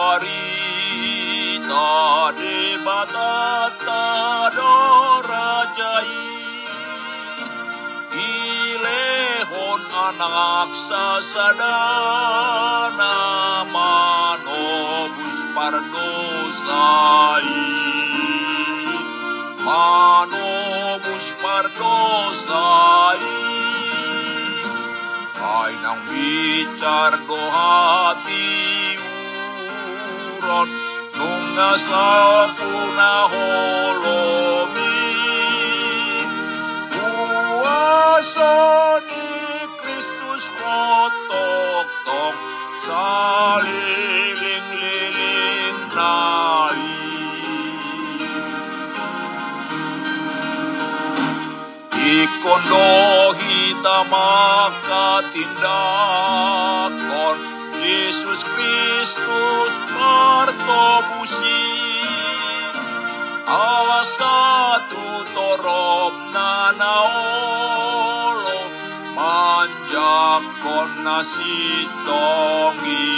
Barita de batata dorajai Ilehon anak sasadana manobus pardosai Manobus pardosai Ay nang bicar do Apollon nung nasa puna holomi. Uwaso ni Kristus ko toktok sa liling liling nari. Ikono hita makatindak kon Yesus Kristus martobusi Asa tutorop na naolo Manjakon nasitongi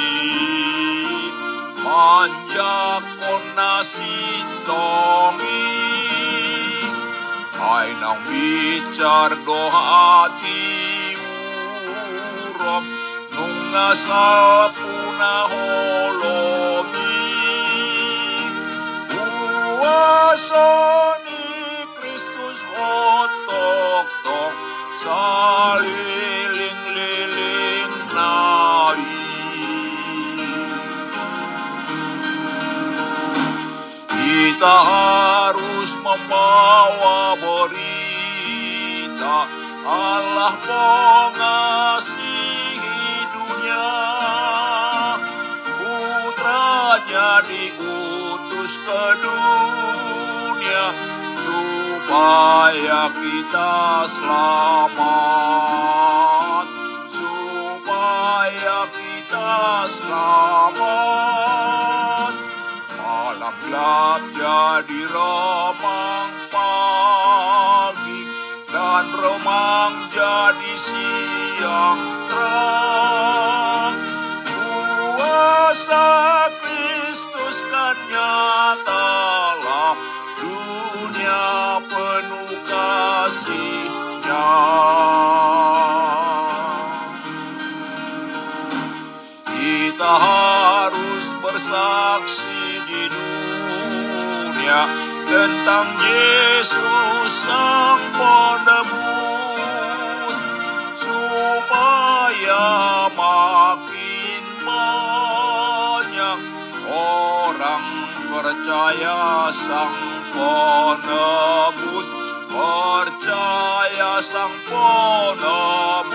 Manjakon nasitongi ay nang bicar do hati. urom nung asapu na holomi Uwasa ni Kristus hotok tok saliling-liling nai. Kita harus membawa berita Allah mengasihi Putranya diutus ke dunia Supaya kita selamat. Supaya kita selamat. Malam gelap jadi remang pagi Dan remang jadi siang terang Kuasa Kristus kan Dunia penuh kasihnya. Kita harus bersaksi di dunia tentang Yesus Sang Penebus percaya Sang Penebus percaya Sang Penebus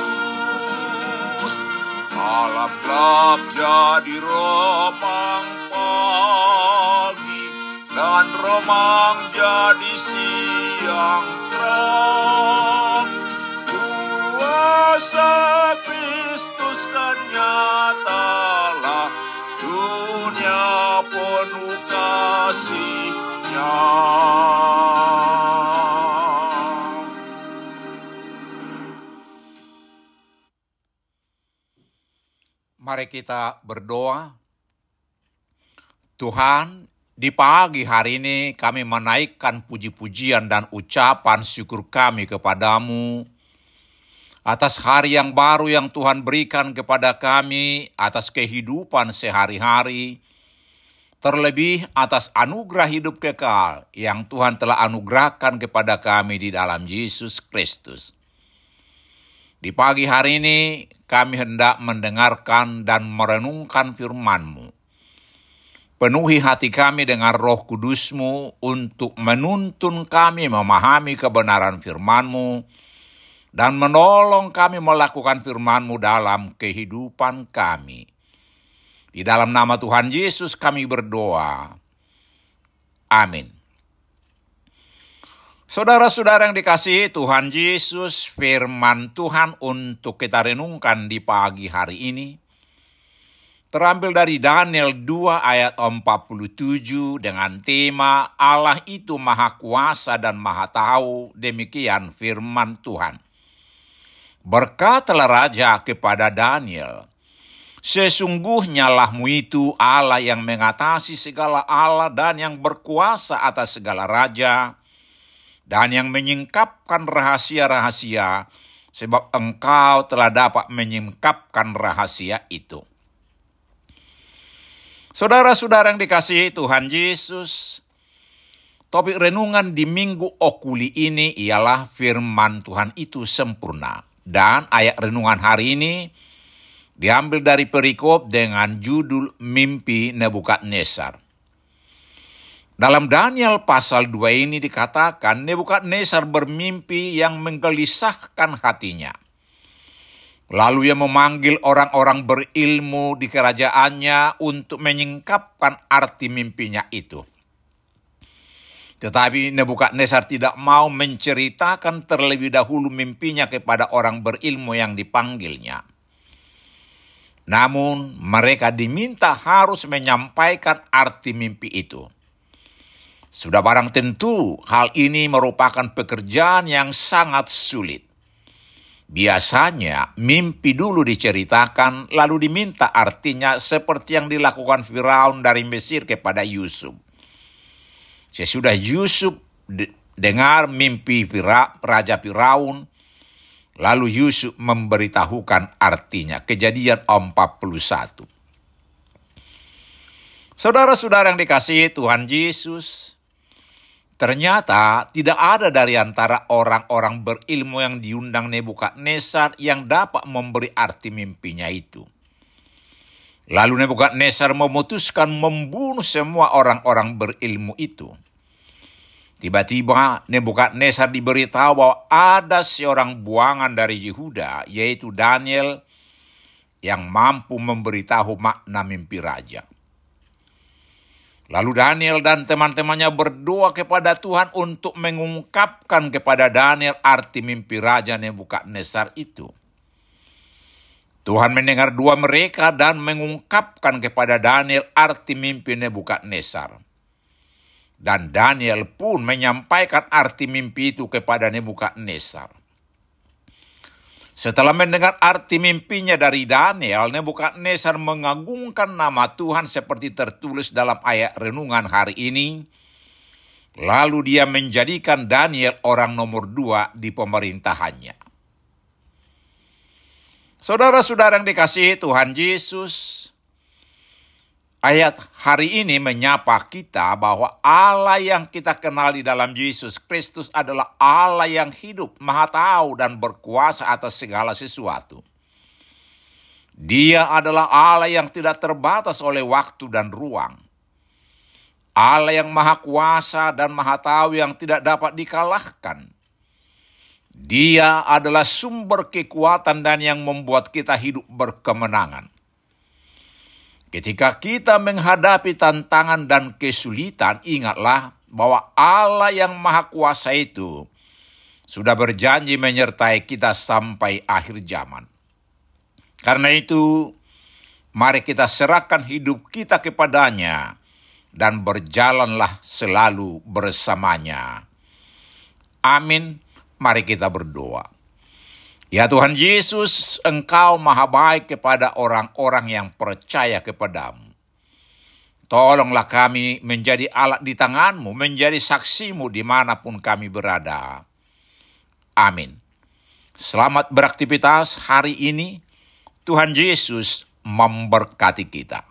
Malam gelap jadi remang pagi Dan remang jadi siang terang. Kuasa Kristus kan kasihnya Mari kita berdoa. Tuhan, di pagi hari ini kami menaikkan puji-pujian dan ucapan syukur kami kepadamu atas hari yang baru yang Tuhan berikan kepada kami, atas kehidupan sehari-hari, terlebih atas anugerah hidup kekal yang Tuhan telah anugerahkan kepada kami di dalam Yesus Kristus. Di pagi hari ini kami hendak mendengarkan dan merenungkan firman-Mu. Penuhi hati kami dengan roh kudus-Mu untuk menuntun kami memahami kebenaran firman-Mu dan menolong kami melakukan firman-Mu dalam kehidupan kami. Di dalam nama Tuhan Yesus kami berdoa. Amin. Saudara-saudara yang dikasihi Tuhan Yesus, firman Tuhan untuk kita renungkan di pagi hari ini terambil dari Daniel 2 ayat 47 dengan tema Allah itu maha kuasa dan maha tahu, demikian firman Tuhan. Berkatalah raja kepada Daniel, Sesungguhnya lahmu itu Allah yang mengatasi segala Allah dan yang berkuasa atas segala raja, dan yang menyingkapkan rahasia-rahasia, sebab engkau telah dapat menyingkapkan rahasia itu. Saudara-saudara yang dikasihi Tuhan Yesus, topik renungan di minggu okuli ini ialah firman Tuhan itu sempurna. Dan ayat renungan hari ini diambil dari perikop dengan judul Mimpi Nebukadnezar. Dalam Daniel pasal 2 ini dikatakan Nebukadnezar bermimpi yang menggelisahkan hatinya. Lalu ia memanggil orang-orang berilmu di kerajaannya untuk menyingkapkan arti mimpinya itu. Tetapi Nebukadnezar tidak mau menceritakan terlebih dahulu mimpinya kepada orang berilmu yang dipanggilnya. Namun mereka diminta harus menyampaikan arti mimpi itu. Sudah barang tentu hal ini merupakan pekerjaan yang sangat sulit. Biasanya mimpi dulu diceritakan lalu diminta artinya seperti yang dilakukan Firaun dari Mesir kepada Yusuf. Sesudah Yusuf dengar mimpi Raja Firaun, lalu Yusuf memberitahukan artinya. Kejadian 41. Saudara-saudara yang dikasihi Tuhan Yesus, Ternyata tidak ada dari antara orang-orang berilmu yang diundang Nebukadnezar yang dapat memberi arti mimpinya itu. Lalu Nebukadnezar memutuskan membunuh semua orang-orang berilmu itu. Tiba-tiba Nebukadnezar diberitahu bahwa ada seorang buangan dari Yehuda, yaitu Daniel, yang mampu memberitahu makna mimpi raja. Lalu Daniel dan teman-temannya berdoa kepada Tuhan untuk mengungkapkan kepada Daniel arti mimpi Raja Nebukadnezar itu. Tuhan mendengar dua mereka dan mengungkapkan kepada Daniel arti mimpi Nebukadnezar. Dan Daniel pun menyampaikan arti mimpi itu kepada Nebukadnezar. Setelah mendengar arti mimpinya dari Daniel, Nebukadnezar mengagungkan nama Tuhan seperti tertulis dalam ayat renungan hari ini. Lalu dia menjadikan Daniel orang nomor dua di pemerintahannya. Saudara-saudara yang dikasihi Tuhan Yesus, Ayat hari ini menyapa kita bahwa Allah yang kita kenal di dalam Yesus Kristus adalah Allah yang hidup, maha tahu dan berkuasa atas segala sesuatu. Dia adalah Allah yang tidak terbatas oleh waktu dan ruang. Allah yang maha kuasa dan maha tahu yang tidak dapat dikalahkan. Dia adalah sumber kekuatan dan yang membuat kita hidup berkemenangan. Ketika kita menghadapi tantangan dan kesulitan, ingatlah bahwa Allah yang Maha Kuasa itu sudah berjanji menyertai kita sampai akhir zaman. Karena itu, mari kita serahkan hidup kita kepadanya dan berjalanlah selalu bersamanya. Amin. Mari kita berdoa. Ya Tuhan Yesus, Engkau maha baik kepada orang-orang yang percaya kepadamu. Tolonglah kami menjadi alat di tanganmu, menjadi saksimu di mana pun kami berada. Amin. Selamat beraktivitas hari ini. Tuhan Yesus memberkati kita.